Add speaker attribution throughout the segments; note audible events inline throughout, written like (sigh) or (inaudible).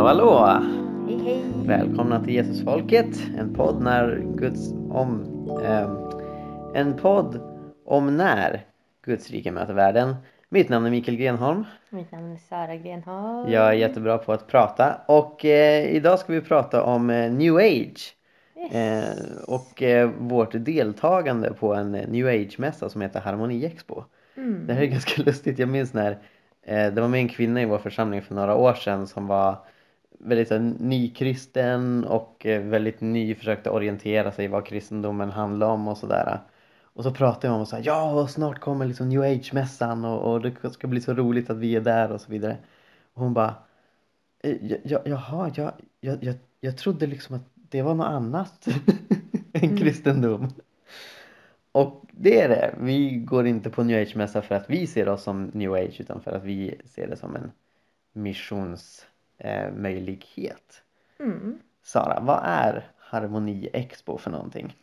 Speaker 1: Hallå hallå!
Speaker 2: Hej hej!
Speaker 1: Välkomna till Jesusfolket, en podd när Guds om ehm, en podd om när Guds rike möter världen. Mitt namn är Mikael Grenholm.
Speaker 2: Mitt namn är Sara Grenholm.
Speaker 1: Jag är jättebra på att prata och eh, idag ska vi prata om eh, New Age.
Speaker 2: Yes.
Speaker 1: Eh, och eh, vårt deltagande på en eh, New Age-mässa som heter Harmoni Expo.
Speaker 2: Mm.
Speaker 1: Det här är ganska (laughs) lustigt. Jag minns när eh, det var med en kvinna i vår församling för några år sedan som var väldigt så här, nykristen och eh, väldigt ny, försökte orientera sig i vad kristendomen handlar om och sådär. Och så pratade jag om och sa ja snart kommer liksom New Age-mässan och, och det ska bli så roligt att vi är där och så vidare. Och hon bara "Eh, ja, ja, jaha, jag, jag, jag, jag trodde liksom att det var något annat (laughs) än
Speaker 2: Mm.
Speaker 1: kristendom. Och det är det. Vi går inte på New Age-mässa för att vi ser oss som New Age utan för att vi ser det som en missionsmöjlighet. Eh, möjlighet.
Speaker 2: Mm.
Speaker 1: Sara, vad är Harmoni Expo för någonting?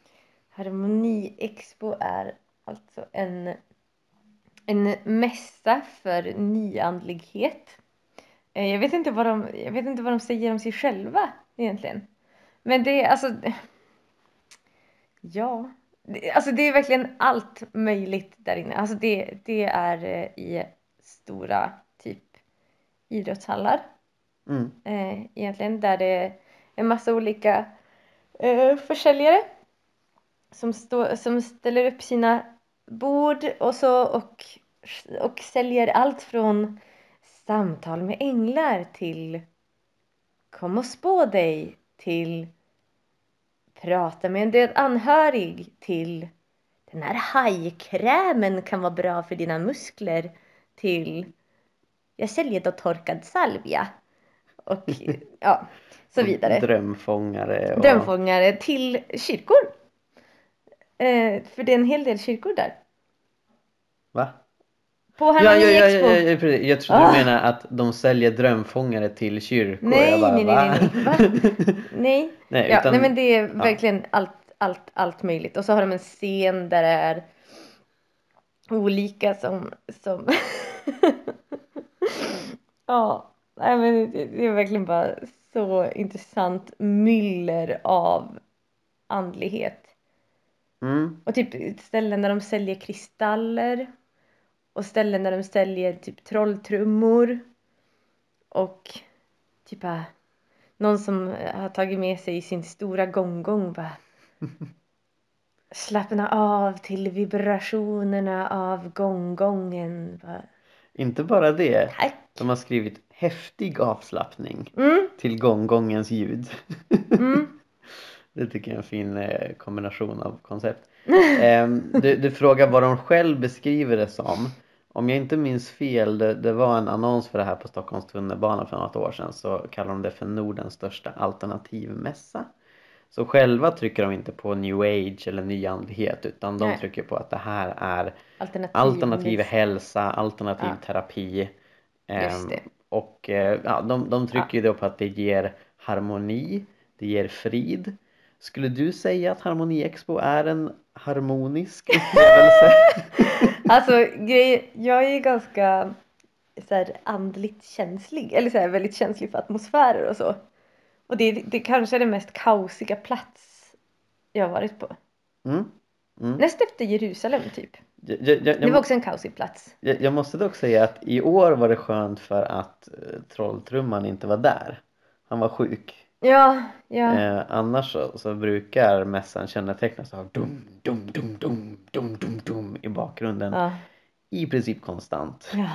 Speaker 2: Harmoni Expo är alltså en, en mässa för nyandlighet. Eh, Jag vet, inte vad de, jag vet inte vad de säger om sig själva egentligen. Men det är alltså... Ja. Det, alltså det är verkligen allt möjligt där inne. Alltså det, det är eh, i stora typ idrottshallar.
Speaker 1: Mm.
Speaker 2: eh, egentligen där det är en massa olika eh, försäljare som, stå, som ställer upp sina bord och så och, och säljer allt från samtal med änglar till kom och spå dig till prata med en död anhörig till den här hajkrämen kan vara bra för dina muskler till jag säljer då torkad salvia och ja, så vidare.
Speaker 1: Drömfångare. Och...
Speaker 2: Drömfångare till kyrkor. Eh, för det är en hel del kyrkor där.
Speaker 1: Va?
Speaker 2: På
Speaker 1: Ja,
Speaker 2: Harmoni
Speaker 1: ja, ja, ja, ja, precis. Jag trodde
Speaker 2: Ah.
Speaker 1: du menade att de säljer drömfångare till kyrkor.
Speaker 2: Nej,
Speaker 1: bara,
Speaker 2: nej, nej, nej, Va? (laughs) Nej.
Speaker 1: nej,
Speaker 2: Ja,
Speaker 1: utan,
Speaker 2: nej men det är verkligen allt, allt, allt möjligt. Och så har de en scen där det är olika som, som... (laughs) ja, nej men det, är verkligen bara så intressant myller av andlighet.
Speaker 1: mm,
Speaker 2: Och typ ställen där de säljer kristaller. Och ställen där de säljer typ trolltrummor. Och typ äh, någon som har tagit med sig sin stora gonggong bara (laughs) Slappna av till vibrationerna av gonggången. Bara,
Speaker 1: inte bara det.
Speaker 2: Tack!
Speaker 1: De har skrivit häftig avslappning
Speaker 2: Mm,
Speaker 1: till gonggongens ljud.
Speaker 2: mm, (laughs)
Speaker 1: Det tycker jag är en fin eh, kombination av koncept. (laughs) Ehm, du, du frågar vad de själv beskriver det som. Om jag inte minns fel, det, det var en annons för det här på Stockholms tunnelbana för något år sedan så kallar de det för Nordens största alternativmässa. Så själva trycker de inte på new age eller nyandlighet utan de
Speaker 2: Nej.
Speaker 1: trycker på att det här är
Speaker 2: Alternativ.
Speaker 1: alternativ hälsa, alternativ
Speaker 2: Ja.
Speaker 1: terapi. Ehm,
Speaker 2: Just det.
Speaker 1: Och eh, ja, de, de trycker ju då på att det ger harmoni, det ger frid. Skulle du säga att Harmoni Expo är en harmonisk (laughs) upplevelse?
Speaker 2: Alltså grej, jag är ju ganska så här, andligt känslig. Eller så här, väldigt känslig för atmosfärer och så. Och det, det kanske är den mest kaosiga plats jag har varit på.
Speaker 1: Mm. Mm.
Speaker 2: Näst efter Jerusalem typ.
Speaker 1: Jag, jag, jag,
Speaker 2: Det var också en kaosig plats.
Speaker 1: jag, måste dock säga att i år var det skönt för att eh, Trolltrumman inte var där. Han var sjuk.
Speaker 2: Ja, ja.
Speaker 1: Eh, annars så, så brukar mässan kännetecknas av dum, dum, dum, dum, dum, dum, dum i bakgrunden.
Speaker 2: Ja.
Speaker 1: I princip konstant.
Speaker 2: Ja.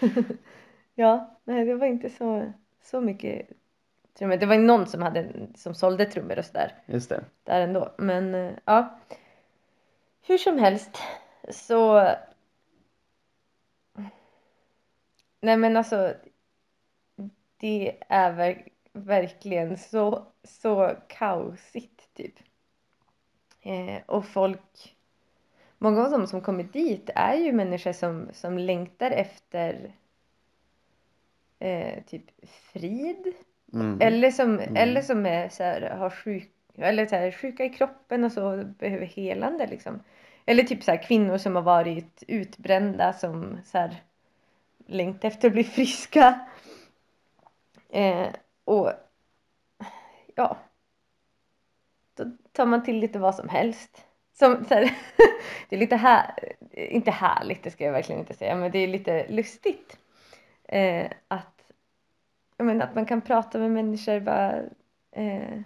Speaker 2: (laughs) ja, nej det var inte så, så mycket trummor. Det var ju någon som, hade, som sålde trummor och sådär.
Speaker 1: Just det.
Speaker 2: där ändå. Men eh, ja. Hur som helst så. Nej men alltså. Det är ver- verkligen så, så kaosigt typ. Eh, och folk. Många av dem som kommer dit är ju människor som, som längtar efter eh, typ frid.
Speaker 1: Mm.
Speaker 2: Eller som,
Speaker 1: Mm.
Speaker 2: eller som är så här, har sjuk, eller så här, sjuka i kroppen och så behöver helande liksom. Eller typ så här, kvinnor som har varit utbrända som så här, längtar efter att bli (laughs) friska. Eh, och ja, då tar man till lite vad som helst. Som, så här, (laughs) det är lite här, inte härligt, det ska jag verkligen inte säga, men det är lite lustigt. Eh, att, menar, att man kan prata med människor bara eh,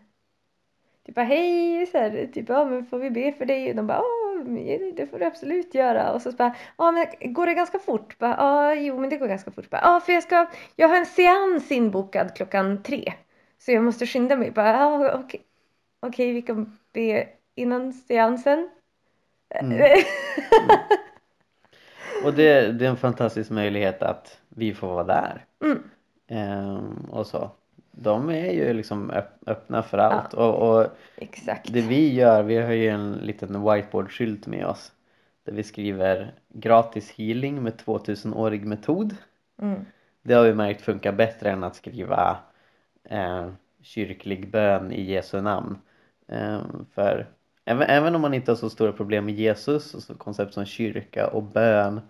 Speaker 2: Typ bara hej, så här, typ ja men får vi be för dig? Och de bara ja det får du absolut göra. Och så bara ja men går det ganska fort? Bara, ja jo men det går ganska fort. Bara, ja för jag ska, jag har en seans inbokad klockan tre. Så jag måste skynda mig. Bara, ja okej, okay, vi kan be innan seansen. (laughs) Mm.
Speaker 1: Och det, det, är en fantastisk möjlighet att vi får vara där. Mm. Ehm, och så. De är ju liksom öppna för allt. Ja, och, och
Speaker 2: exakt.
Speaker 1: det vi gör, vi har ju en liten whiteboard-skylt med oss. Där vi skriver gratis healing med 2000-årig metod. Mm. det har vi märkt funkar bättre än att skriva eh, kyrklig bön i Jesu namn. Eh, för även, även om man inte har så stora problem med Jesus och så koncept som kyrka och bön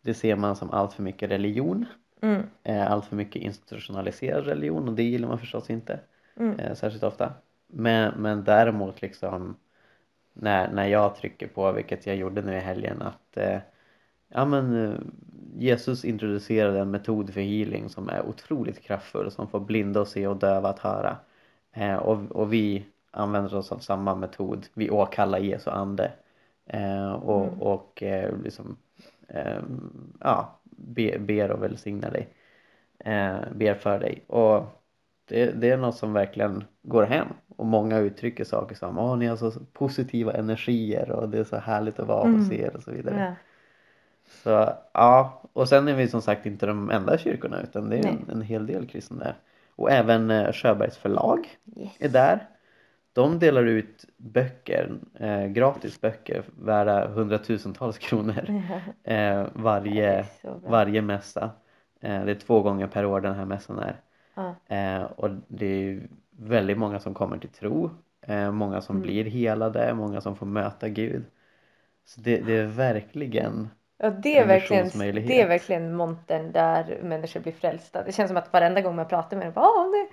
Speaker 1: det ser man som allt för mycket religion Mm. Eh, allt för mycket institutionaliserad religion och det gillar man förstås inte mm. Eh, särskilt ofta. Men, men däremot liksom när, när jag trycker på, vilket jag gjorde nu i helgen, att eh, ja men Jesus introducerade en metod för healing som är otroligt kraftfull som får blinda att se och döva att höra. och, och vi använder oss av samma metod. Vi åkallar Jesu ande och, mm. och liksom ja, be, ber och välsignar dig. Eh, ber för dig. Och det, det, är något som verkligen går hem. Och många uttrycker saker som Åh, ni har så positiva energier och det är så härligt att vara hos mm. er och så vidare. Ja. Så ja, och sen är vi som sagt inte de enda kyrkorna utan det är en, en, hel del kristna där. Och även eh, Sjöbergs förlag yes. är där. De delar ut böcker, eh, gratis böcker värda hundratusentals kronor (laughs) eh, varje, varje mässa. Eh, det är två gånger per år den här mässan är. Eh, och det är väldigt många som kommer till tro, eh, många som mm. blir helade, många som får möta Gud. Så det, det är verkligen
Speaker 2: Ja, det är, verkligen, det är verkligen montern där människor blir frälsta. Det känns som att varenda gång man pratar med dem, bara,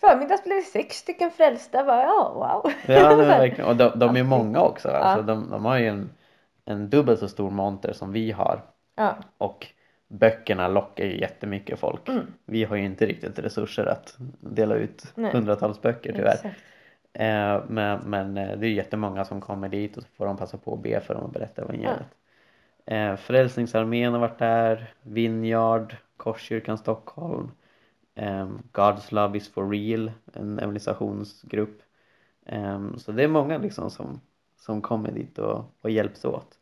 Speaker 2: förmiddags blev det sex stycken frälsta. Bara, ja, wow.
Speaker 1: Ja, är (laughs) verkligen. Och de, de är många också. Ja. Alltså, de, de har ju en, en dubbelt så stor monter som vi har. Ja. Och böckerna lockar ju jättemycket folk. Mm. Vi har ju inte riktigt resurser att dela ut Nej. hundratals böcker tyvärr. Eh, men, men eh, det är jättemånga som kommer dit och så får de passa på att be för dem och berätta evangeliet. Ja. Eh, Frälsningsarmén har varit där, Vinjard, Korskyrkan Stockholm, Ehm, God's Love is for real, en evangelisationsgrupp. Ehm, så det är många liksom som, som kommer dit och, och hjälps åt.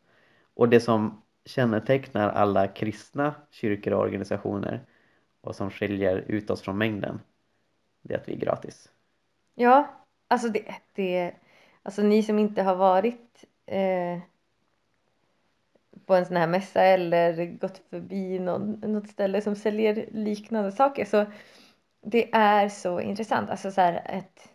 Speaker 1: Och det som kännetecknar alla kristna kyrkor och organisationer och som skiljer ut oss från mängden det är att vi är gratis.
Speaker 2: Ja, alltså det, det alltså ni som inte har varit eh, på en sån här mässa eller gått förbi någon, något ställe som säljer liknande saker. Så det är så intressant. Alltså så här, ett,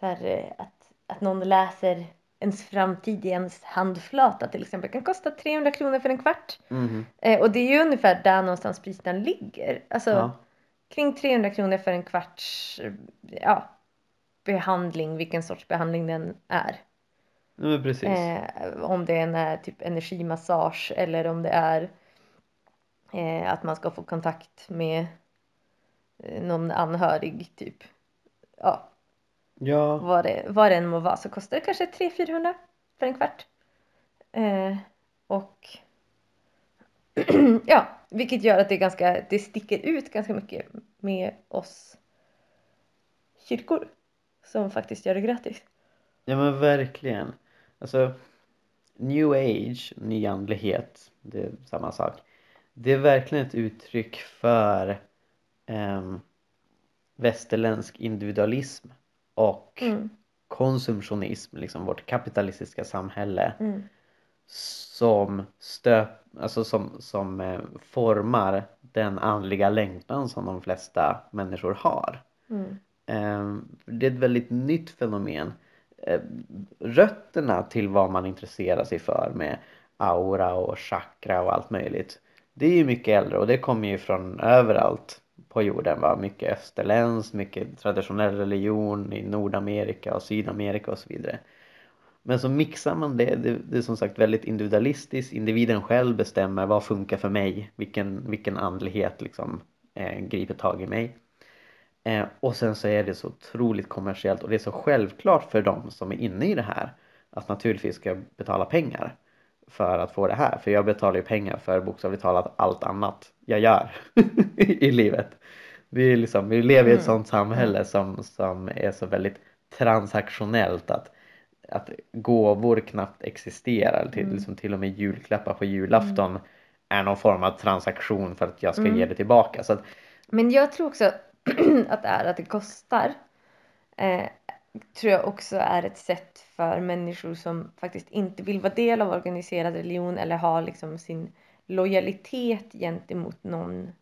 Speaker 2: så här, att, att någon läser ens framtid i ens handflata till exempel. Kan kosta 300 kronor för en kvart. Mm. eh, och det är ju ungefär där någonstans priserna ligger. Alltså ja. kring 300 kronor för en kvarts ja, behandling vilken sorts behandling den är
Speaker 1: Precis.
Speaker 2: Eh, om det är typ energimassage eller om det är eh, att man ska få kontakt med eh, någon anhörig typ. Ja.
Speaker 1: Ja.
Speaker 2: Vad det, vad det än må vara så kostar det kanske 300-400 för en kvart. Eh, och (clears throat) ja, vilket gör att det, ganska, det sticker ut ganska mycket med oss kyrkor som faktiskt gör det gratis.
Speaker 1: Ja men verkligen. Alltså, new age, nyandlighet, det är samma sak. Det är verkligen ett uttryck för eh, västerländsk individualism och mm. konsumtionism, liksom vårt kapitalistiska samhälle mm. som stöp, alltså som, som eh, formar den andliga längtan som de flesta människor har. Mm. Eh, det är ett väldigt nytt fenomen Eh, rötterna till vad man intresserar sig för med aura och chakra och allt möjligt det är ju mycket äldre och det kommer ju från överallt på jorden Va? mycket österländskt, mycket traditionell religion i Nordamerika och Sydamerika och så vidare. Men så mixar man det, det, det är som sagt väldigt individualistiskt, individen själv bestämmer vad funkar för mig, vilken, vilken andlighet liksom eh, griper tag i mig. Eh, och sen så är det så otroligt kommersiellt och det är så självklart för dem som är inne i det här att naturligtvis ska jag betala pengar för att få det här. För jag betalar ju pengar för bokstavligt talat allt annat jag gör (laughs) i livet. Vi, är liksom, vi lever i ett mm. sånt samhälle som, som är så väldigt transaktionellt att, att gåvor knappt existerar. Till, mm. liksom till och med julklappar på julafton mm. är någon form av transaktion för att jag ska mm. ge det tillbaka. Så att,
Speaker 2: Men jag tror också (clears throat) att det är att det kostar. Eh, tror jag också är ett sätt för människor som faktiskt inte vill vara del av organiserad religion eller har liksom sin lojalitet gentemot någon,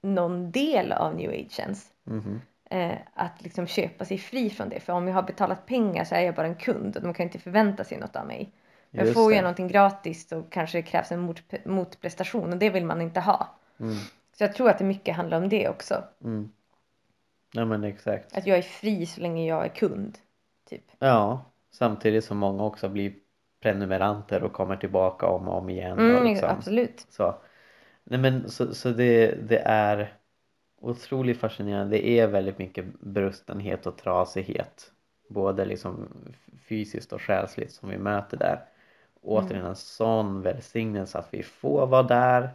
Speaker 2: någon del av new ageens. Mm. Eh, att liksom köpa sig fri från det. För om jag har betalat pengar så är jag bara en kund och de kan inte förvänta sig något av mig. Men får jag någonting gratis så kanske det krävs en mot, motprestation och det vill man inte ha. Mm. Så jag tror att det mycket handlar om det också.
Speaker 1: Mm. Ja men exakt.
Speaker 2: Att jag är fri så länge jag är kund. Typ.
Speaker 1: Ja, samtidigt som många också blir prenumeranter och kommer tillbaka om och om igen.
Speaker 2: Mm,
Speaker 1: och
Speaker 2: liksom, absolut.
Speaker 1: Så, Nej, men, så, så det, det är otroligt fascinerande. Det är väldigt mycket brustenhet och trasighet. Både liksom fysiskt och själsligt som vi möter där. Återigen mm. en sån välsignelse att vi får vara där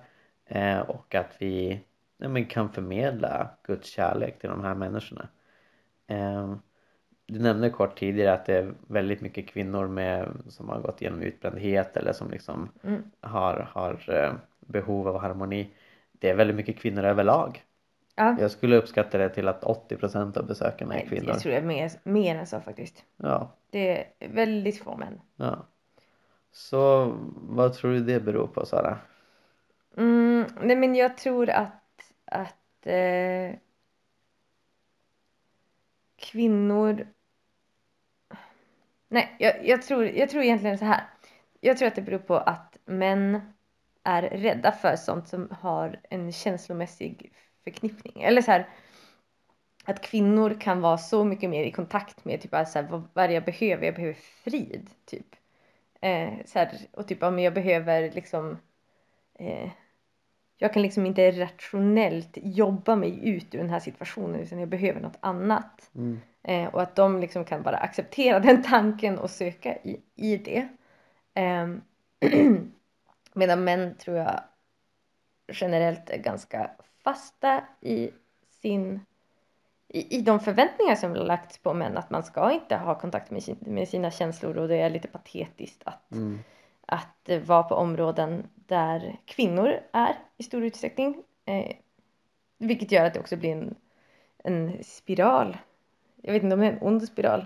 Speaker 1: och att vi nej, men kan förmedla Guds kärlek till de här människorna. Eh, du nämnde kort tidigare att det är väldigt mycket kvinnor med, som har gått igenom utbrändhet eller som liksom mm. har, har eh, behov av harmoni. Det är väldigt mycket kvinnor överlag. Ja. Jag skulle uppskatta det till att 80% av besökarna är kvinnor.
Speaker 2: Jag tror det är mer, mer än så faktiskt.
Speaker 1: Ja.
Speaker 2: Det är väldigt få män.
Speaker 1: Ja. Så vad tror du det beror på Sara?
Speaker 2: Mm, nej men jag tror att, att eh, kvinnor Nej, jag, jag, tror, jag tror egentligen så här. Jag tror att det beror på att män är rädda för sånt som har en känslomässig förknippning. Eller så här, att kvinnor kan vara så mycket mer i kontakt med typ så här, vad, vad är det jag behöver? Jag behöver frid, typ. Eh, så här, och typ om jag behöver liksom eh, jag kan liksom inte rationellt jobba mig ut ur den här situationen utan jag behöver något annat. Mm. Eh, och att de liksom kan bara acceptera den tanken och söka i, i det. Eh, (clears throat) medan män tror jag generellt är ganska fasta i sin i, i de förväntningar som har lagts på män att man ska inte ha kontakt med, sin, med sina känslor och det är lite patetiskt att, mm. att vara på områden där kvinnor är i stor utsträckning. Eh, vilket gör att det också blir en, en spiral jag vet inte om det är en ond spiral.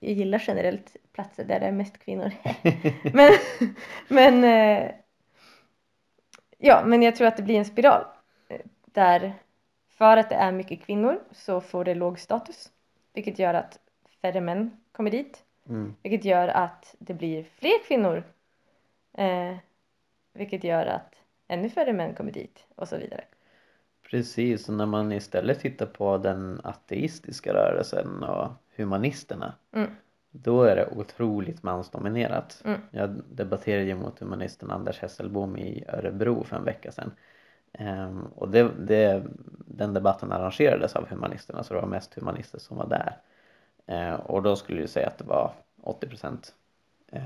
Speaker 2: Jag gillar generellt platser där det är mest kvinnor. (laughs) men, men, eh, ja, men jag tror att det blir en spiral. Där för att det är mycket kvinnor så får det låg status. Vilket gör att färre män kommer dit. Mm. Vilket gör att det blir fler kvinnor. Eh, vilket gör att ännu färre män kommer dit och så vidare.
Speaker 1: Precis, och när man istället tittar på den ateistiska rörelsen och humanisterna mm. då är det otroligt mansdominerat. Mm. Jag debatterade ju mot humanisten Anders Hesselbom i Örebro för en vecka sedan. Um, och det, det, den debatten arrangerades av humanisterna så det var mest humanister som var där. Uh, och då skulle jag säga att det var 80% uh,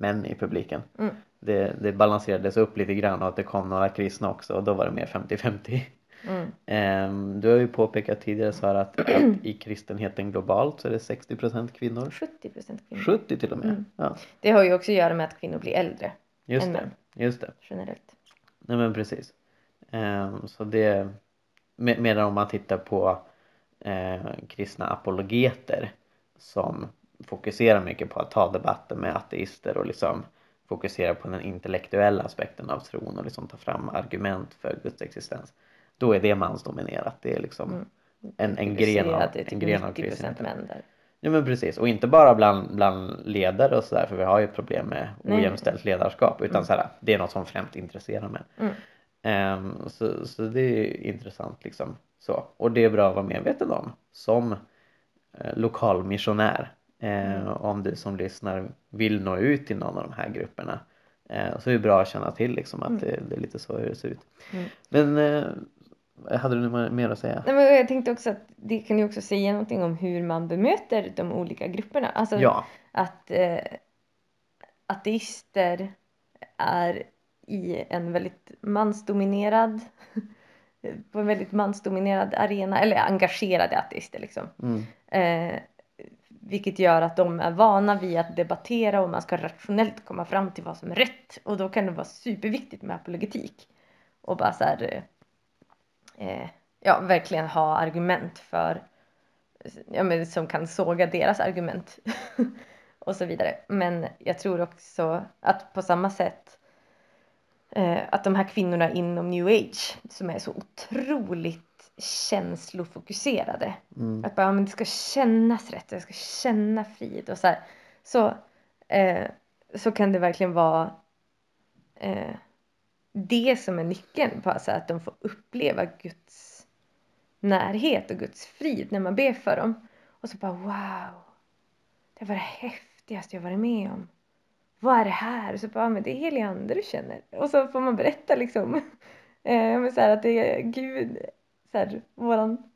Speaker 1: män i publiken. Mm. Det, det balanserades upp lite grann och att det kom några kristna också och då var det mer 50-50. Mm. Ehm, du har ju påpekat tidigare så att, att i kristenheten globalt så är det 60% kvinnor.
Speaker 2: 70% kvinnor.
Speaker 1: 70 till och med. Mm. Ja.
Speaker 2: Det har ju också att göra med att kvinnor blir äldre
Speaker 1: just än det. män. Just det.
Speaker 2: Generellt.
Speaker 1: Nej men precis. Um, så det med, medan om man tittar på eh, kristna apologeter som fokuserar mycket på att ta debatten med ateister och liksom fokusera på den intellektuella aspekten av tron och liksom ta fram argument för Guds existens då är det mansdominerat. Det är liksom mm. en, en gren av, en gren av kristenheten. Ja men precis och inte bara bland, bland ledare och sådär för vi har ju problem med ojämställt ledarskap utan mm. så det är något som främst intresserar män. Mm. Ehm, så, så det är intressant liksom. Så. Och det är bra att vara medveten om som eh, lokalmissionär. Eh,
Speaker 2: Mm.
Speaker 1: Om du som lyssnar vill nå ut till någon av de här grupperna. Eh, så är det bra att känna till liksom att
Speaker 2: Mm.
Speaker 1: det, det är lite så det ser ut.
Speaker 2: Mm.
Speaker 1: Men eh, hade du något mer att säga?
Speaker 2: Nej, men jag tänkte också att det kan ju också säga någonting om hur man bemöter de olika grupperna. Alltså
Speaker 1: Ja,
Speaker 2: att eh, ateister är i en väldigt mansdominerad (laughs) på en väldigt mansdominerad arena eller engagerade ateister liksom.
Speaker 1: mm,
Speaker 2: Eh, vilket gör att de är vana vid att debattera och man ska rationellt komma fram till vad som är rätt. Och då kan det vara superviktigt med apologetik. Och bara så här eh, ja verkligen ha argument för ja men som kan såga deras argument. (laughs) Och så vidare. Men jag tror också att på samma sätt eh, att de här kvinnorna inom new age som är så otroligt känslofokuserade
Speaker 1: mm,
Speaker 2: att bara, men det ska kännas rätt, jag ska känna frid och så här. Så, eh, så kan det verkligen vara eh, det som är nyckeln. Bara så här, att de får uppleva Guds närhet och Guds frid när man ber för dem. Och så bara wow, det var det häftigaste jag varit med om. Vad är det här? Och så bara, men det är heliga ande du känner. Och så får man berätta liksom. (laughs) Eh, men så här, att det är Gud, så här, våran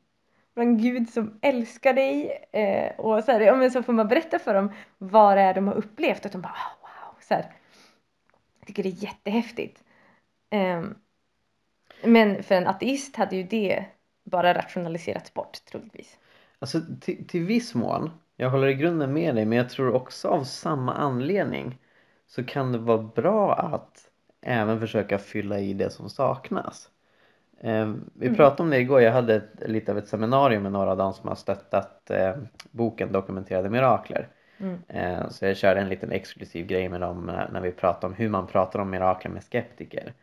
Speaker 2: våran Gud som älskar dig eh, och så, här, ja, men så får man berätta för dem vad det är de har upplevt och de bara ah, wow, så här. Jag tycker det är jättehäftigt. Eh, men för en ateist hade ju det bara rationaliserats bort troligtvis.
Speaker 1: alltså till, till viss mån. Jag håller i grunden med dig men jag tror också av samma anledning så kan det vara bra att även försöka fylla i det som saknas. Eh, vi
Speaker 2: Mm.
Speaker 1: pratade om det igår, jag hade ett, lite av ett seminarium med några av dem som har stöttat eh, boken Dokumenterade Mirakler.
Speaker 2: Mm.
Speaker 1: Eh, så jag körde en liten exklusiv grej med dem när, när vi pratade om hur man pratar om mirakler med skeptiker.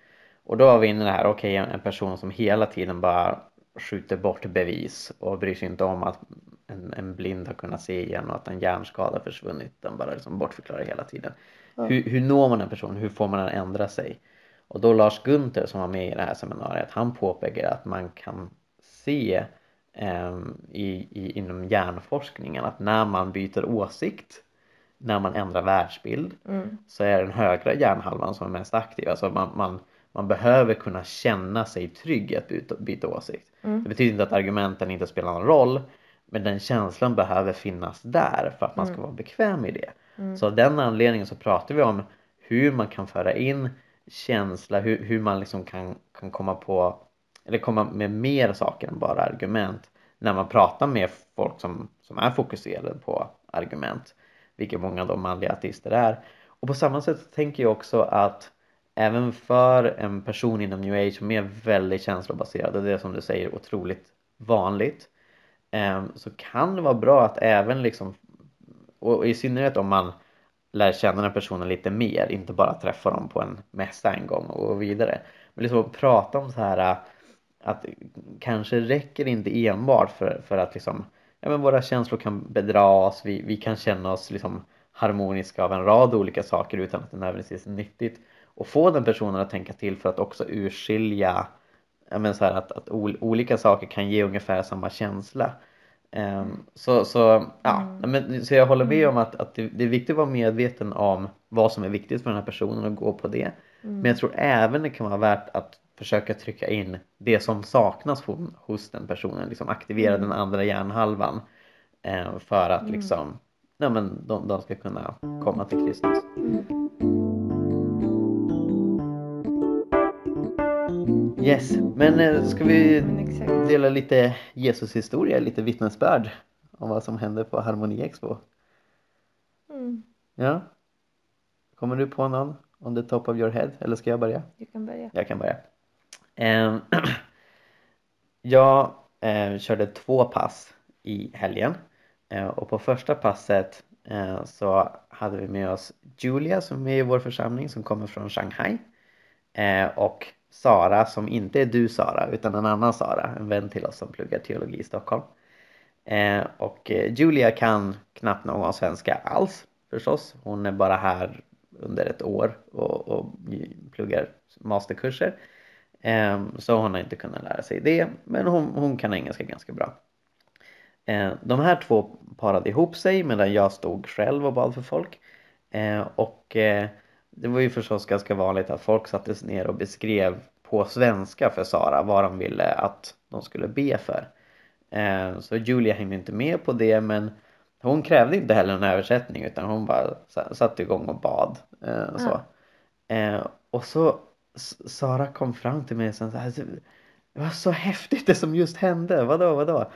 Speaker 1: Och då var vi inne i det här, okej en, en person som hela tiden bara skjuter bort bevis och bryr sig inte om att en, en blind har kunnat se igen och att en hjärnskada försvunnit. Den bara liksom bortförklarar hela tiden.
Speaker 2: Ja.
Speaker 1: Hur, hur når man en person? Hur får man den att ändra sig? Och då Lars Gunther som var med i det här seminariet, han påpekar att man kan se ehm, i, i, inom hjärnforskningen att när man byter åsikt, när man ändrar världsbild,
Speaker 2: Mm.
Speaker 1: så är den högra hjärnhalvan som är mest aktiv. Alltså man, man, man behöver kunna känna sig trygg att byta, byta åsikt.
Speaker 2: Mm.
Speaker 1: Det betyder inte att argumenten inte spelar någon roll, men den känslan behöver finnas där för att man ska
Speaker 2: Mm.
Speaker 1: vara bekväm i det.
Speaker 2: Mm.
Speaker 1: Så av den anledningen så pratar vi om hur man kan föra in känsla, hur, hur man liksom kan, kan komma på eller komma med mer saker än bara argument när man pratar med folk som, som är fokuserade på argument vilket många av de manliga ateister är. Och på samma sätt tänker jag också att även för en person inom new age som är väldigt känslobaserad och det är som du säger otroligt vanligt eh, så kan det vara bra att även liksom och i synnerhet om man lär känna den personen lite mer, inte bara träffa dem på en mässa en gång och gå vidare. Men liksom att prata om så här äh, att kanske räcker det inte enbart för, för att liksom ja men våra känslor kan bedras, vi, vi kan känna oss liksom harmoniska av en rad olika saker utan att det nödvändigtvis är nyttigt. Och få den personen att tänka till för att också urskilja ja men så här att, att ol, olika saker kan ge ungefär samma känsla. Ehm, så, så, ja,
Speaker 2: Mm.
Speaker 1: men, så jag håller med om att, att det, det är viktigt att vara medveten om vad som är viktigt för den här personen och gå på det.
Speaker 2: Mm.
Speaker 1: Men jag tror även det kan vara värt att försöka trycka in det som saknas hos, hos den personen, liksom aktivera
Speaker 2: Mm.
Speaker 1: den andra hjärnhalvan eh, för att
Speaker 2: Mm.
Speaker 1: liksom, ja, men de, de ska kunna komma till Kristus. Yes, men eh, ska vi dela lite Jesus historia, lite vittnesbörd om vad som hände på Harmoni Expo?
Speaker 2: Mm.
Speaker 1: Ja? Kommer du på någon on the top of your head eller ska jag börja?
Speaker 2: Du kan börja.
Speaker 1: Jag kan börja. Ehm, (clears throat) jag eh, körde två pass i helgen Eh, och på första passet så hade vi med oss Julia som är i vår församling som kommer från Shanghai och Sara som inte är du Sara utan en annan Sara, en vän till oss som pluggar teologi i Stockholm. Eh, och eh, Julia kan knappt någon svenska alls förstås. Hon är bara här under ett år och, och pluggar masterkurser. Eh, så hon har inte kunnat lära sig det men hon, hon kan engelska ganska bra. Eh, de här två parade ihop sig medan jag stod själv och bad för folk. Eh, och eh, det var ju förstås ganska vanligt att folk satte sig ner och beskrev på svenska för Sara vad de ville att de skulle be för. Så Julia hängde inte med på det men hon krävde inte heller en översättning utan hon bara satte igång och bad. Och så. Ja. Och så Sara kom fram till mig och sa det var så häftigt det som just hände, vadå, vadå?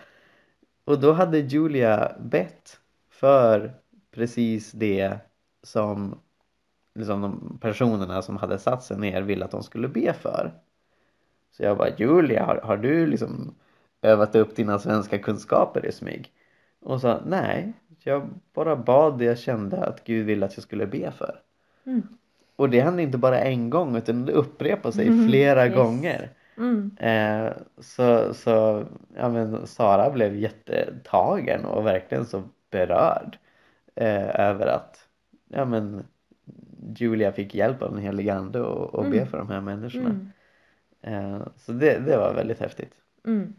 Speaker 1: Och då hade Julia bett för precis det som liksom de personerna som hade satt sig ner ville att de skulle be för. Så jag bara, Julia, har, har du liksom övat upp dina svenska kunskaper i smyg? Och hon sa, nej, jag bara bad det jag kände att Gud ville att jag skulle be för. Mm. Och det hände inte bara en gång utan det upprepade sig mm. flera yes. gånger. Mm. Eh, så så ja, men Sara blev jättetagen och verkligen så berörd eh, över att ja, men Julia fick hjälp av den helige ande och, och mm. be för de här människorna. Mm. Eh, så det, det var väldigt häftigt.
Speaker 2: Mm.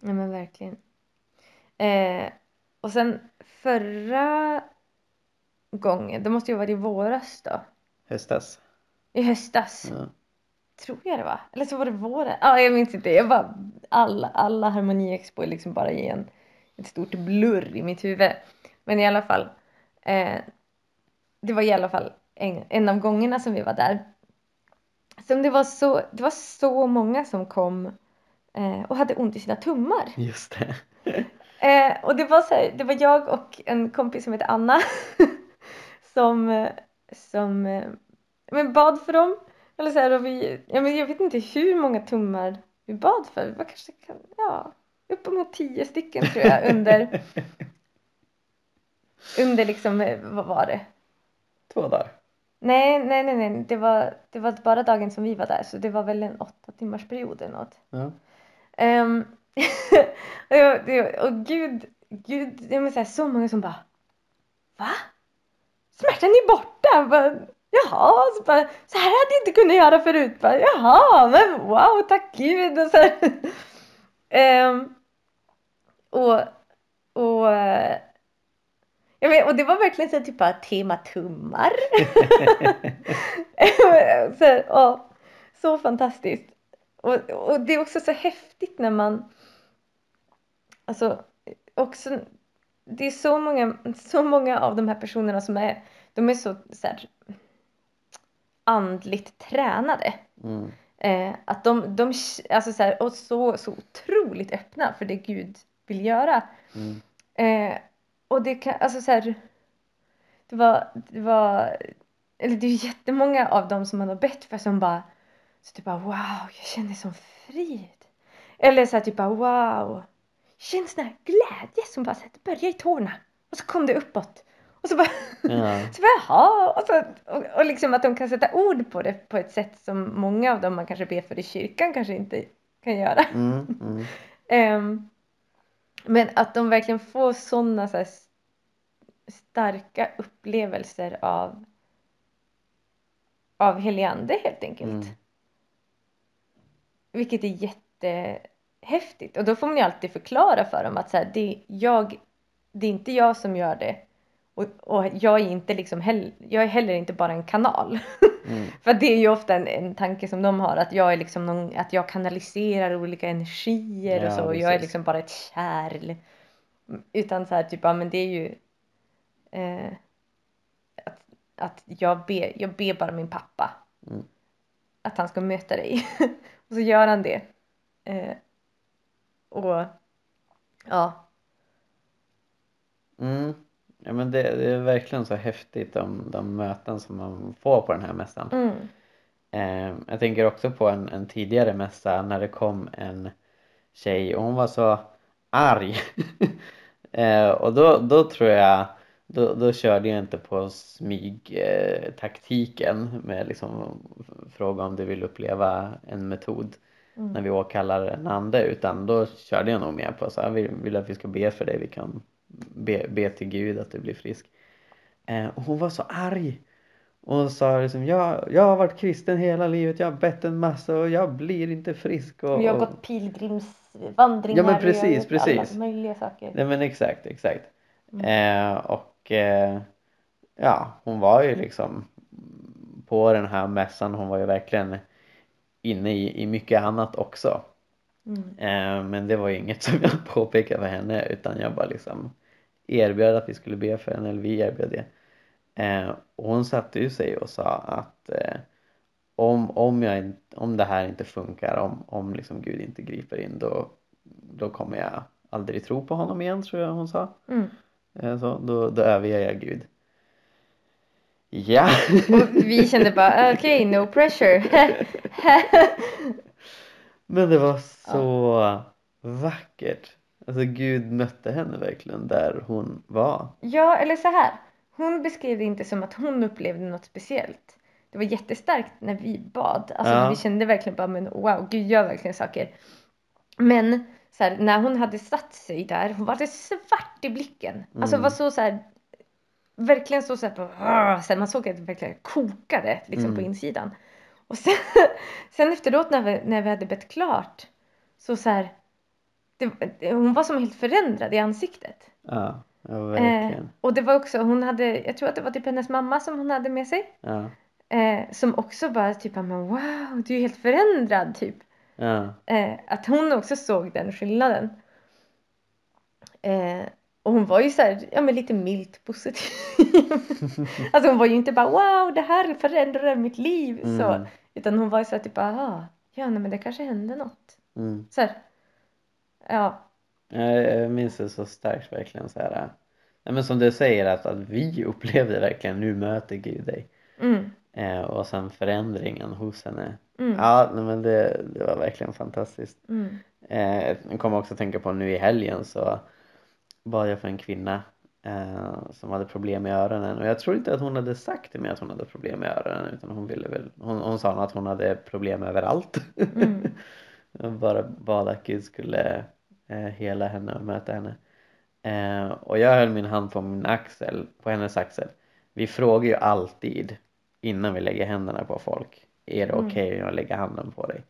Speaker 2: Ja men verkligen. Eh, och sen förra gången, det måste ju ha varit i våras då.
Speaker 1: Höstas.
Speaker 2: I höstas. Ja. Tror jag det var. Eller så var det våren. Ja, ah, jag minns inte. Jag bara, alla, alla Harmoniexpo är liksom bara i en, ett stort blurr i mitt huvud. Men i alla fall. Eh, det var i alla fall en, en av gångerna som vi var där. Som det var så, det var så många som kom eh, och hade ont i sina tummar.
Speaker 1: Just det. (laughs)
Speaker 2: eh, och det var så här, det var jag och en kompis som heter Anna (laughs) som, som men bad för dem. Eller så här, och vi, ja, men jag vet inte hur många tummar vi bad för. Vi var kanske ja, uppemot tio stycken tror jag under (laughs) under liksom, vad var det?
Speaker 1: Två dagar?
Speaker 2: Nej, nej, nej, nej. Det var, det var bara dagen som vi var där så det var väl en åtta timmars period eller något. Ja. Um, (laughs) och, och gud, gud, jag menar så, här, så många som bara Va? smärtan är borta. Bara, Jaha, så, bara, så här hade jag inte kunnat göra förut. Bara, Jaha, men wow, tack gud. Och, så um, (laughs) och, och, vet, och det var verkligen så typ bara tema tummar. (laughs) så, åh, så fantastiskt. Och, och det är också så häftigt när man alltså också det är så många, så många av de här personerna som är, de är så, så här, andligt tränade. Mm. Eh, att de, de alltså så här, och så, så otroligt öppna för det Gud vill göra. Mm. Eh, och det kan, alltså så här, det var, det var, eller det är jättemånga av dem som man har bett för som bara, så typ bara wow, jag känner sån frid. Eller så här typ bara wow, känns den här glädje som bara började i tårna och så kom det uppåt. Och så bara, ja. (laughs) så bara jaha. Och, så, och, och liksom att de kan sätta ord på det på ett sätt som många av dem man kanske ber för i kyrkan kanske inte kan göra. Mm, mm. um, (laughs) men att de verkligen får sådana så starka upplevelser av av heliande helt enkelt. Mm. Vilket är jätte häftigt och då får man ju alltid förklara för dem att så här, det, jag, det är inte jag som gör det och, och jag är inte liksom heller, jag är heller inte bara en kanal. Mm. (laughs) för det är ju ofta en, en tanke som de har att jag är liksom någon, att jag kanaliserar olika energier ja, och så och jag är liksom bara ett kärl. Utan så här typ, ja men det är ju eh, att, att jag ber, jag ber bara min pappa mm. att han ska möta dig (laughs) och så gör han det. Eh, och ja.
Speaker 1: Mm. Ja men det, det, är verkligen så häftigt de, de möten som man får på den här mässan. Mm. Eh, jag tänker också på en, en tidigare mässa när det kom en tjej och hon var så arg. (laughs) eh, och då, då tror jag då, då körde jag inte på smygtaktiken eh, med liksom fråga om du vill uppleva en metod mm. när vi åkallar en ande utan då körde jag nog mer på så här, vill, vill att vi ska be för dig, vi kan be, be till Gud att du blir frisk. Eh, och hon var så arg Och sa liksom, jag, jag har varit kristen hela livet, jag har bett en massa och jag blir inte frisk. Och,
Speaker 2: Vi har
Speaker 1: och...
Speaker 2: gått pilgrimsvandringar.
Speaker 1: Ja, men
Speaker 2: vi har
Speaker 1: precis, precis.
Speaker 2: Alla möjliga saker.
Speaker 1: Nej men exakt, exakt.
Speaker 2: Mm.
Speaker 1: Eh, och eh, ja, hon var ju liksom på den här mässan, hon var ju verkligen inne i, i mycket annat också.
Speaker 2: Mm.
Speaker 1: Eh, men det var ju inget som jag (laughs) påpekade för henne utan jag bara liksom erbjöd att vi skulle be för henne, eller vi erbjöd det. Eh, och hon satte ju sig och sa att eh, om, om, jag, om det här inte funkar, om, om liksom Gud inte griper in då, då kommer jag aldrig tro på honom igen tror jag hon sa.
Speaker 2: Mm.
Speaker 1: Eh, så, då, då överger jag Gud. Ja!
Speaker 2: Och vi kände bara okej, no pressure. (laughs)
Speaker 1: Men det var så vackert. Alltså Gud mötte henne verkligen där hon var.
Speaker 2: ja, eller så här. Hon beskrev det inte som att hon upplevde något speciellt. Det var jättestarkt när vi bad. Alltså
Speaker 1: Ja.
Speaker 2: vi kände verkligen bara men wow, Gud gör verkligen saker. Men så här, när hon hade satt sig där, hon var det svart i blicken. Alltså
Speaker 1: Mm.
Speaker 2: var så så här, verkligen så så här, på, här, man såg att det verkligen kokade liksom på
Speaker 1: Mm.
Speaker 2: insidan. Och sen, (laughs) sen efteråt när vi, när vi hade bett klart så så här, det, hon var som helt förändrad i ansiktet.
Speaker 1: Ja, ja
Speaker 2: Eh,
Speaker 1: verkligen.
Speaker 2: och det var också, hon hade, jag tror att det var typ hennes mamma som hon hade med sig.
Speaker 1: Ja,
Speaker 2: Eh, som också bara typ, men wow, du är helt förändrad typ.
Speaker 1: ja,
Speaker 2: Eh, att hon också såg den skillnaden. Och hon var ju så här, ja men lite milt positiv. (laughs) alltså hon var ju inte bara wow, det här förändrar mitt liv. Så,
Speaker 1: Mm.
Speaker 2: utan hon var ju så här typ, aha, ja nej, men det kanske hände något.
Speaker 1: mm.
Speaker 2: Så här, ja,
Speaker 1: Jag, minns det så starkt verkligen så här. Ja, men som du säger att, att vi upplevde verkligen nu möter Gud dig.
Speaker 2: mm,
Speaker 1: Eh, och sen förändringen hos henne.
Speaker 2: mm,
Speaker 1: Ja, nej, men det, det var verkligen fantastiskt.
Speaker 2: mm,
Speaker 1: Eh, jag kommer också tänka på nu i helgen så bad jag för en kvinna eh, som hade problem med öronen och jag tror inte att hon hade sagt till mig att hon hade problem med öronen utan hon ville väl, hon, hon sa att hon hade problem överallt.
Speaker 2: mm, (laughs)
Speaker 1: bara bad att Gud skulle eh, hela henne och möta henne. Eh, och jag höll min hand på min axel, på hennes axel. Vi frågar ju alltid innan vi lägger händerna på folk. Är det
Speaker 2: Mm.
Speaker 1: okej om jag lägger handen på dig?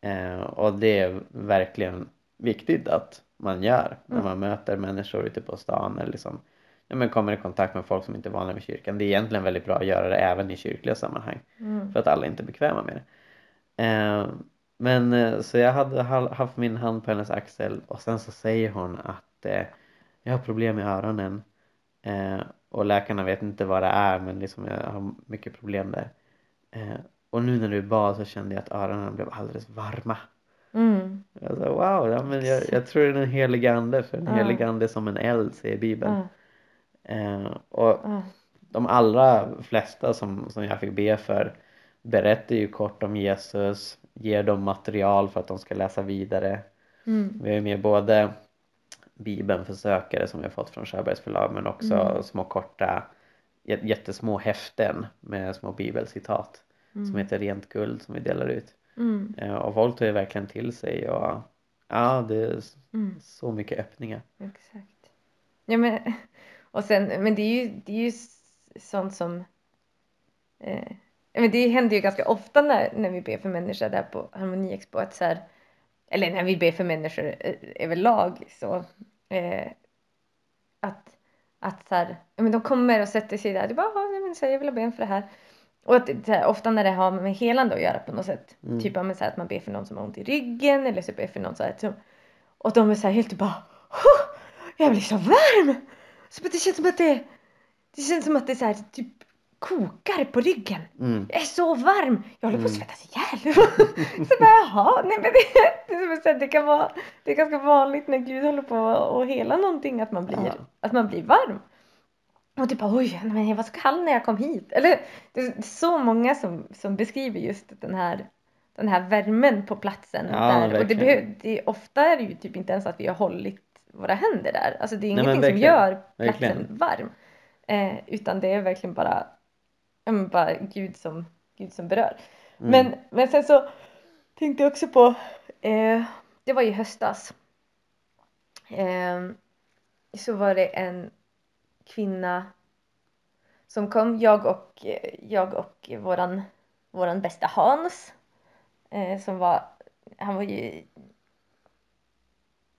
Speaker 1: Eh, och det är verkligen viktigt att man gör när
Speaker 2: Mm.
Speaker 1: man möter människor ute på stan eller liksom, ja, men kommer i kontakt med folk som inte är vana vid kyrkan. Det är egentligen väldigt bra att göra det även i kyrkliga sammanhang
Speaker 2: mm,
Speaker 1: för att alla inte är bekväma med det. Eh, men så jag hade ha- haft min hand på hennes axel och sen så säger hon att eh, jag har problem med öronen eh, och läkarna vet inte vad det är men liksom jag har mycket problem där. Eh, och nu när du bad så kände jag att öronen blev alldeles varma.
Speaker 2: Mm,
Speaker 1: Jag sa, wow, ja, men jag, jag tror det är den heliga ande för den
Speaker 2: Ja.
Speaker 1: heliga ande som en eld säger bibeln.
Speaker 2: ja,
Speaker 1: Eh, och
Speaker 2: ja,
Speaker 1: de allra flesta som, som jag fick be för berättar ju kort om Jesus, ger dem material för att de ska läsa vidare.
Speaker 2: mm,
Speaker 1: Vi har med både Bibeln för sökare som vi har fått från Sjöbergs förlag men också
Speaker 2: Mm.
Speaker 1: små korta jät- jättesmå häften med små bibelcitat som
Speaker 2: mm,
Speaker 1: heter Rent guld som vi delar ut.
Speaker 2: Mm,
Speaker 1: Eh, Och folk tar ju verkligen till sig och ja, det är
Speaker 2: mm.
Speaker 1: så mycket öppningar.
Speaker 2: Exakt. Ja men, och sen, men det är ju, det är ju sånt som eh, men det händer ju ganska ofta när, när vi ber för människor där på Harmoniexpo att så här, eller när vi ber för människor eh, överlag så eh, att, att så här, men de kommer och sätter sig där, det bara, men så här, jag vill ha ben för det här. Och att så här, ofta när det har med helande att göra på något sätt,
Speaker 1: Mm.
Speaker 2: typ men så här, att man ber för någon som har ont i ryggen eller så ber för någon så här, som, och de är så här helt bara "Huh, jag blir så varm! Så det känns som att det, det känns som att det så här, typ kokar på ryggen.
Speaker 1: Mm.
Speaker 2: Jag är så varm! Jag håller på att
Speaker 1: Mm.
Speaker 2: svettas ihjäl. (laughs) så bara jaha, nej men det, det, är så det kan vara, det är ganska vanligt när Gud håller på att hela någonting att man blir,
Speaker 1: Ja.
Speaker 2: att man blir varm. Och typ oj, nej, men jag var så kall när jag kom hit. Eller det är så många som, som beskriver just den här den här värmen på platsen.
Speaker 1: Ja,
Speaker 2: där. Och det behöv, det, ofta är det ju typ inte ens att vi har hållit våra händer där. Alltså det är
Speaker 1: Nej,
Speaker 2: ingenting som
Speaker 1: verkligen.
Speaker 2: gör platsen
Speaker 1: Verkligen.
Speaker 2: varm. Eh, utan det är verkligen bara, bara Gud, som, Gud som berör.
Speaker 1: Mm.
Speaker 2: Men, men sen så tänkte jag också på, eh, det var i höstas. Eh, så var det en kvinna som kom, jag och, jag och våran, våran bästa Hans eh, som var, han var ju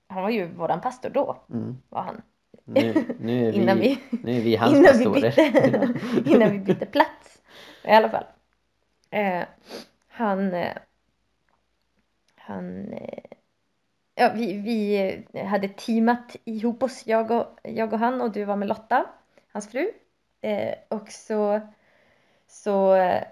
Speaker 2: han var ju våran pastor då,
Speaker 1: Mm.
Speaker 2: var han.
Speaker 1: Nu, nu, är (laughs) vi,
Speaker 2: Innan vi-
Speaker 1: nu är vi hans
Speaker 2: innan vi,
Speaker 1: pastorer.
Speaker 2: bytte, (laughs) innan vi bytte plats. I alla fall. Eh, han eh, han eh, ja, vi, vi hade teamat ihop oss, jag och, jag och han och du var med Lotta, hans fru. Eh, och så, så eh,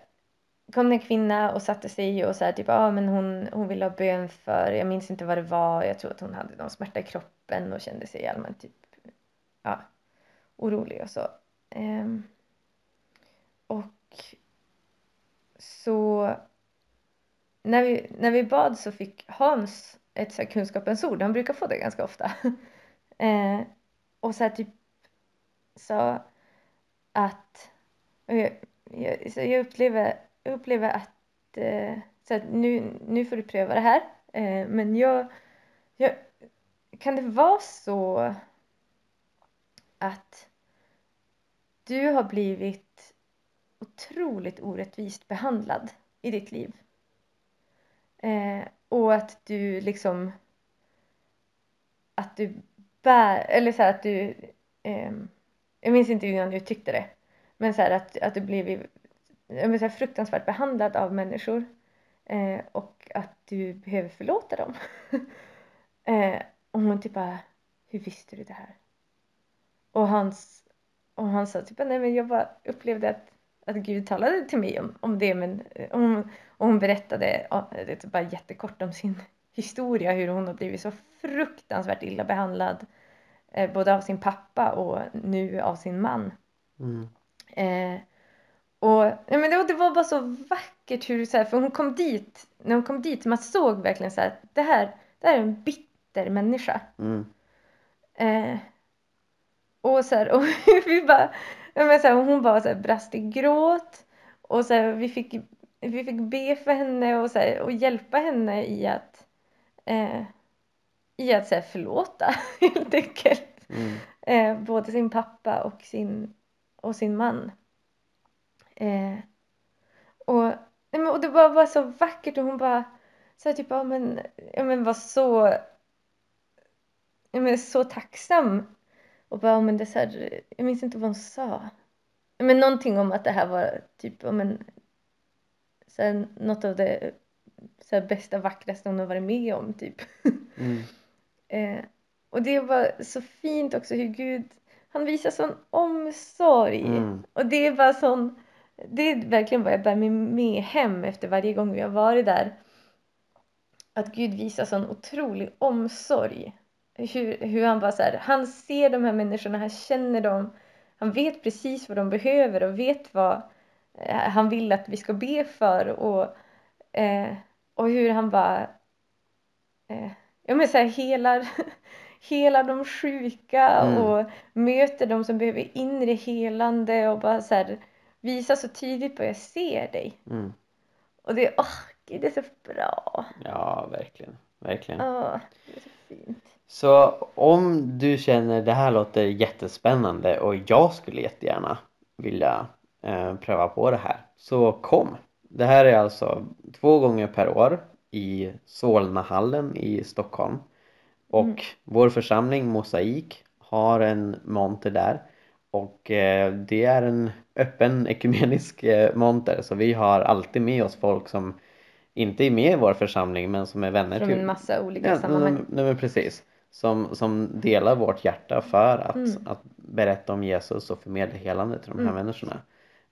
Speaker 2: kom det en kvinna och satte sig och sa typ, ah, men hon, hon ville ha bön för, jag minns inte vad det var, jag tror att hon hade någon smärta i kroppen och kände sig allmänt typ, ja, orolig och så. Eh, och så när vi, när vi bad så fick Hans ett så här kunskapens ord, han brukar få det ganska ofta. (laughs) eh, och så här typ sa att jag, jag, så jag, upplever, jag upplever att, eh, så här, nu, nu får du pröva det här. Eh, men jag, jag, kan det vara så att du har blivit otroligt orättvist behandlad i ditt liv? Eh, och att du liksom att du bär, eller så här att du eh, jag minns inte hur du tyckte det men så här att, att du blivit så här, fruktansvärt behandlad av människor eh, och att du behöver förlåta dem. (laughs) Eh, och hon typ bara hur visste du det här? Och hans och han sa typ nej men jag bara upplevde att att Gud talade till mig om, om det men om, och hon berättade ja, det är typ bara jättekort om sin (laughs) historia hur hon har blivit så fruktansvärt illa behandlad eh, både av sin pappa och nu av sin man.
Speaker 1: Mm.
Speaker 2: Eh, och ja, men det, det var bara så vackert hur så här, för hon kom dit, när hon kom dit man såg verkligen så här att det här, det här är en bitter människa.
Speaker 1: Mm.
Speaker 2: Eh, och så här, (laughs) och vi bara, men så här, hon bara så här, brast i gråt och så här, vi, fick, vi fick be för henne och, så här, och hjälpa henne i att, eh, i att så här, förlåta (laughs) helt enkelt.
Speaker 1: Mm.
Speaker 2: Eh, både sin pappa och sin, och sin man. Eh, och, och det bara var så vackert och hon bara så här, typ, ja men, ja, men var så, ja, men, så tacksam. Och bara, ja, men det är så här, jag minns inte vad hon sa. Men någonting om att det här var typ, ja, men, så här, något av det så här, bästa, vackraste hon har varit med om typ. (laughs)
Speaker 1: Mm.
Speaker 2: Eh, och det var så fint också hur Gud, han visar sån omsorg.
Speaker 1: Mm.
Speaker 2: Och det bara sån, det är verkligen vad jag bär mig med hem efter varje gång vi har varit där. Att Gud visar sån otrolig omsorg. Hur, hur han bara så här, han ser de här människorna, han känner dem. Han vet precis vad de behöver och vet vad han vill att vi ska be för. Och, eh, och hur han bara eh, ja, men så här, helar, (laughs) helar de sjuka
Speaker 1: Mm.
Speaker 2: och möter de som behöver inre helande och bara så här, visar så tydligt på jag ser dig.
Speaker 1: Mm.
Speaker 2: Och det, åh, gud, det är så bra.
Speaker 1: Ja, verkligen. Verkligen.
Speaker 2: Åh, det är så fint.
Speaker 1: Så om du känner det här låter jättespännande och jag skulle jättegärna vilja eh, pröva på det här så kom! Det här är alltså två gånger per år i Solnahallen i Stockholm och
Speaker 2: Mm.
Speaker 1: vår församling Mosaik har en monter där och eh, det är en öppen ekumenisk eh, monter så vi har alltid med oss folk som inte är med i vår församling men som är vänner
Speaker 2: Från
Speaker 1: till
Speaker 2: en massa olika
Speaker 1: Ja,
Speaker 2: sammanhang.
Speaker 1: nej, men precis. Som, som delar vårt hjärta för att,
Speaker 2: Mm.
Speaker 1: att berätta om Jesus och förmedla helande till de här
Speaker 2: Mm.
Speaker 1: människorna.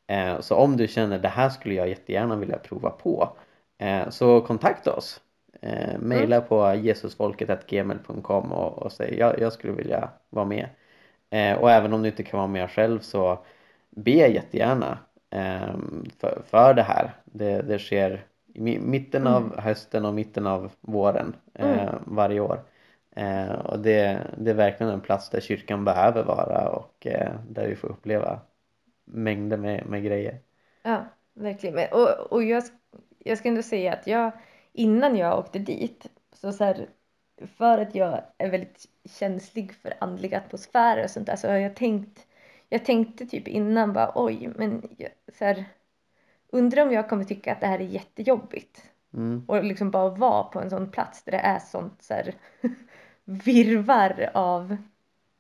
Speaker 1: Eh, så om du känner det här skulle jag jättegärna vilja prova på eh, så kontakta oss. Eh, maila
Speaker 2: Mm.
Speaker 1: på jesusfolket.gmail.com och, och säg jag, jag skulle vilja vara med. Eh, och även om du inte kan vara med själv så be jättegärna för, för det här. Det, det sker i mi- mitten av
Speaker 2: Mm.
Speaker 1: hösten och mitten av våren
Speaker 2: Mm.
Speaker 1: varje år. Eh, och det, det är verkligen en plats där kyrkan behöver vara och eh, där vi får uppleva mängder med, med grejer.
Speaker 2: Ja, verkligen. Och och jag, jag ska ändå säga att jag, innan jag åkte dit, så, så här, för att jag är väldigt känslig för andliga atmosfärer och sånt där så har jag tänkt, jag tänkte typ innan bara oj men jag, så här, undrar om jag kommer tycka att det här är jättejobbigt
Speaker 1: Mm.
Speaker 2: och liksom bara vara på en sån plats där det är sånt så här (laughs) virvar av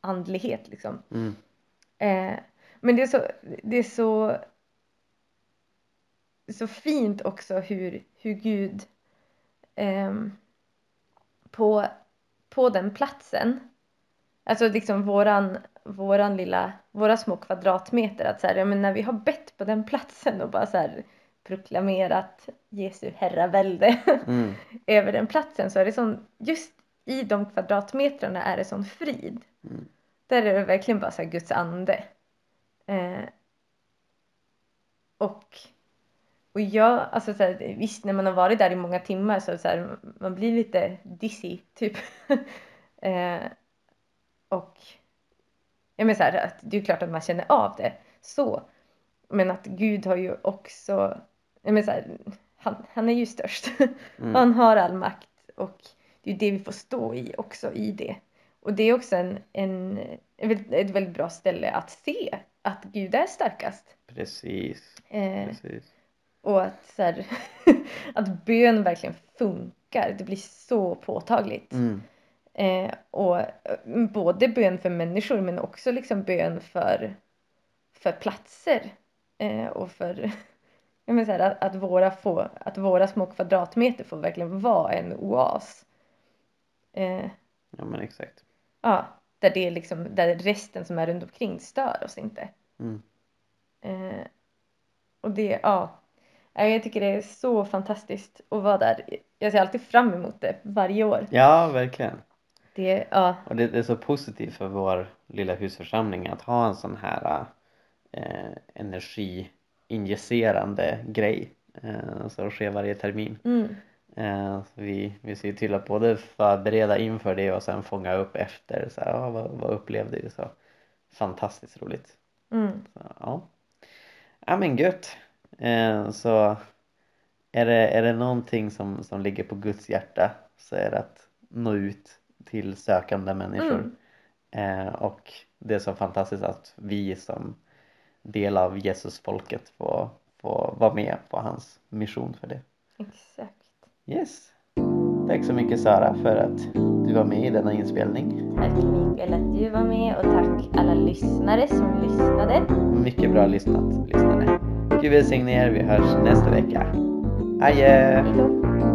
Speaker 2: andlighet liksom.
Speaker 1: Mm.
Speaker 2: Eh, men det är så, det är så, så fint också hur, hur Gud ehm, på, på den platsen, alltså liksom våran, våran lilla, våra små kvadratmeter, att så här, ja, men när vi har bett på den platsen och bara så här proklamerat Jesu herravälde (laughs)
Speaker 1: Mm.
Speaker 2: över den platsen så är det sån, just i de kvadratmetrarna är det sån frid.
Speaker 1: Mm.
Speaker 2: Där är det verkligen bara så Guds ande. Eh, och, och jag, alltså så här, visst när man har varit där i många timmar så, så här, man blir lite dizzy typ. (laughs) eh, och jag menar så här, att det är klart att man känner av det så. Men att Gud har ju också, jag menar så här, han, han är ju störst. (laughs)
Speaker 1: Mm.
Speaker 2: Han har all makt och det är det vi får stå i också i det. Och det är också en, en, ett väldigt bra ställe att se att Gud är starkast.
Speaker 1: Precis.
Speaker 2: Eh,
Speaker 1: Precis.
Speaker 2: och att, så här, (laughs) att bön verkligen funkar. Det blir så påtagligt.
Speaker 1: Mm.
Speaker 2: Eh, och eh, både bön för människor men också liksom bön för, för platser. Eh, och för (laughs) jag menar så här, att, att, våra få, att våra små kvadratmeter får verkligen vara en oas. Eh,
Speaker 1: Ja men exakt.
Speaker 2: Ja, där, det är liksom, där resten som är runt omkring stör oss inte.
Speaker 1: Mm.
Speaker 2: Eh, och det, ja. Ja, Jag tycker det är så fantastiskt att vara där. Jag ser alltid fram emot det varje år.
Speaker 1: Ja verkligen.
Speaker 2: Det, ja,
Speaker 1: Och det, det är så positivt för vår lilla husförsamling att ha en sån här eh, energiinjicerande grej eh, som sker varje termin.
Speaker 2: mm,
Speaker 1: så vi, vi ser till att både förbereda inför det och sen fånga upp efter. Så här, ja, vad, vad upplevde vi? Så fantastiskt roligt.
Speaker 2: mm,
Speaker 1: Så, ja. ja men gött. Eh, så är det, är det någonting som, som ligger på Guds hjärta så är det att nå ut till sökande människor.
Speaker 2: Mm.
Speaker 1: Eh, och det är så fantastiskt att vi som del av Jesusfolket får, får vara med på hans mission för det.
Speaker 2: exakt.
Speaker 1: Yes. Tack så mycket Sara för att du var med i denna inspelning.
Speaker 2: Tack Mikael att du var med och tack alla lyssnare som lyssnade.
Speaker 1: Mycket bra lyssnat lyssnare. Gud välsigne er. Vi hörs nästa vecka. Adjö!
Speaker 2: Hejdå.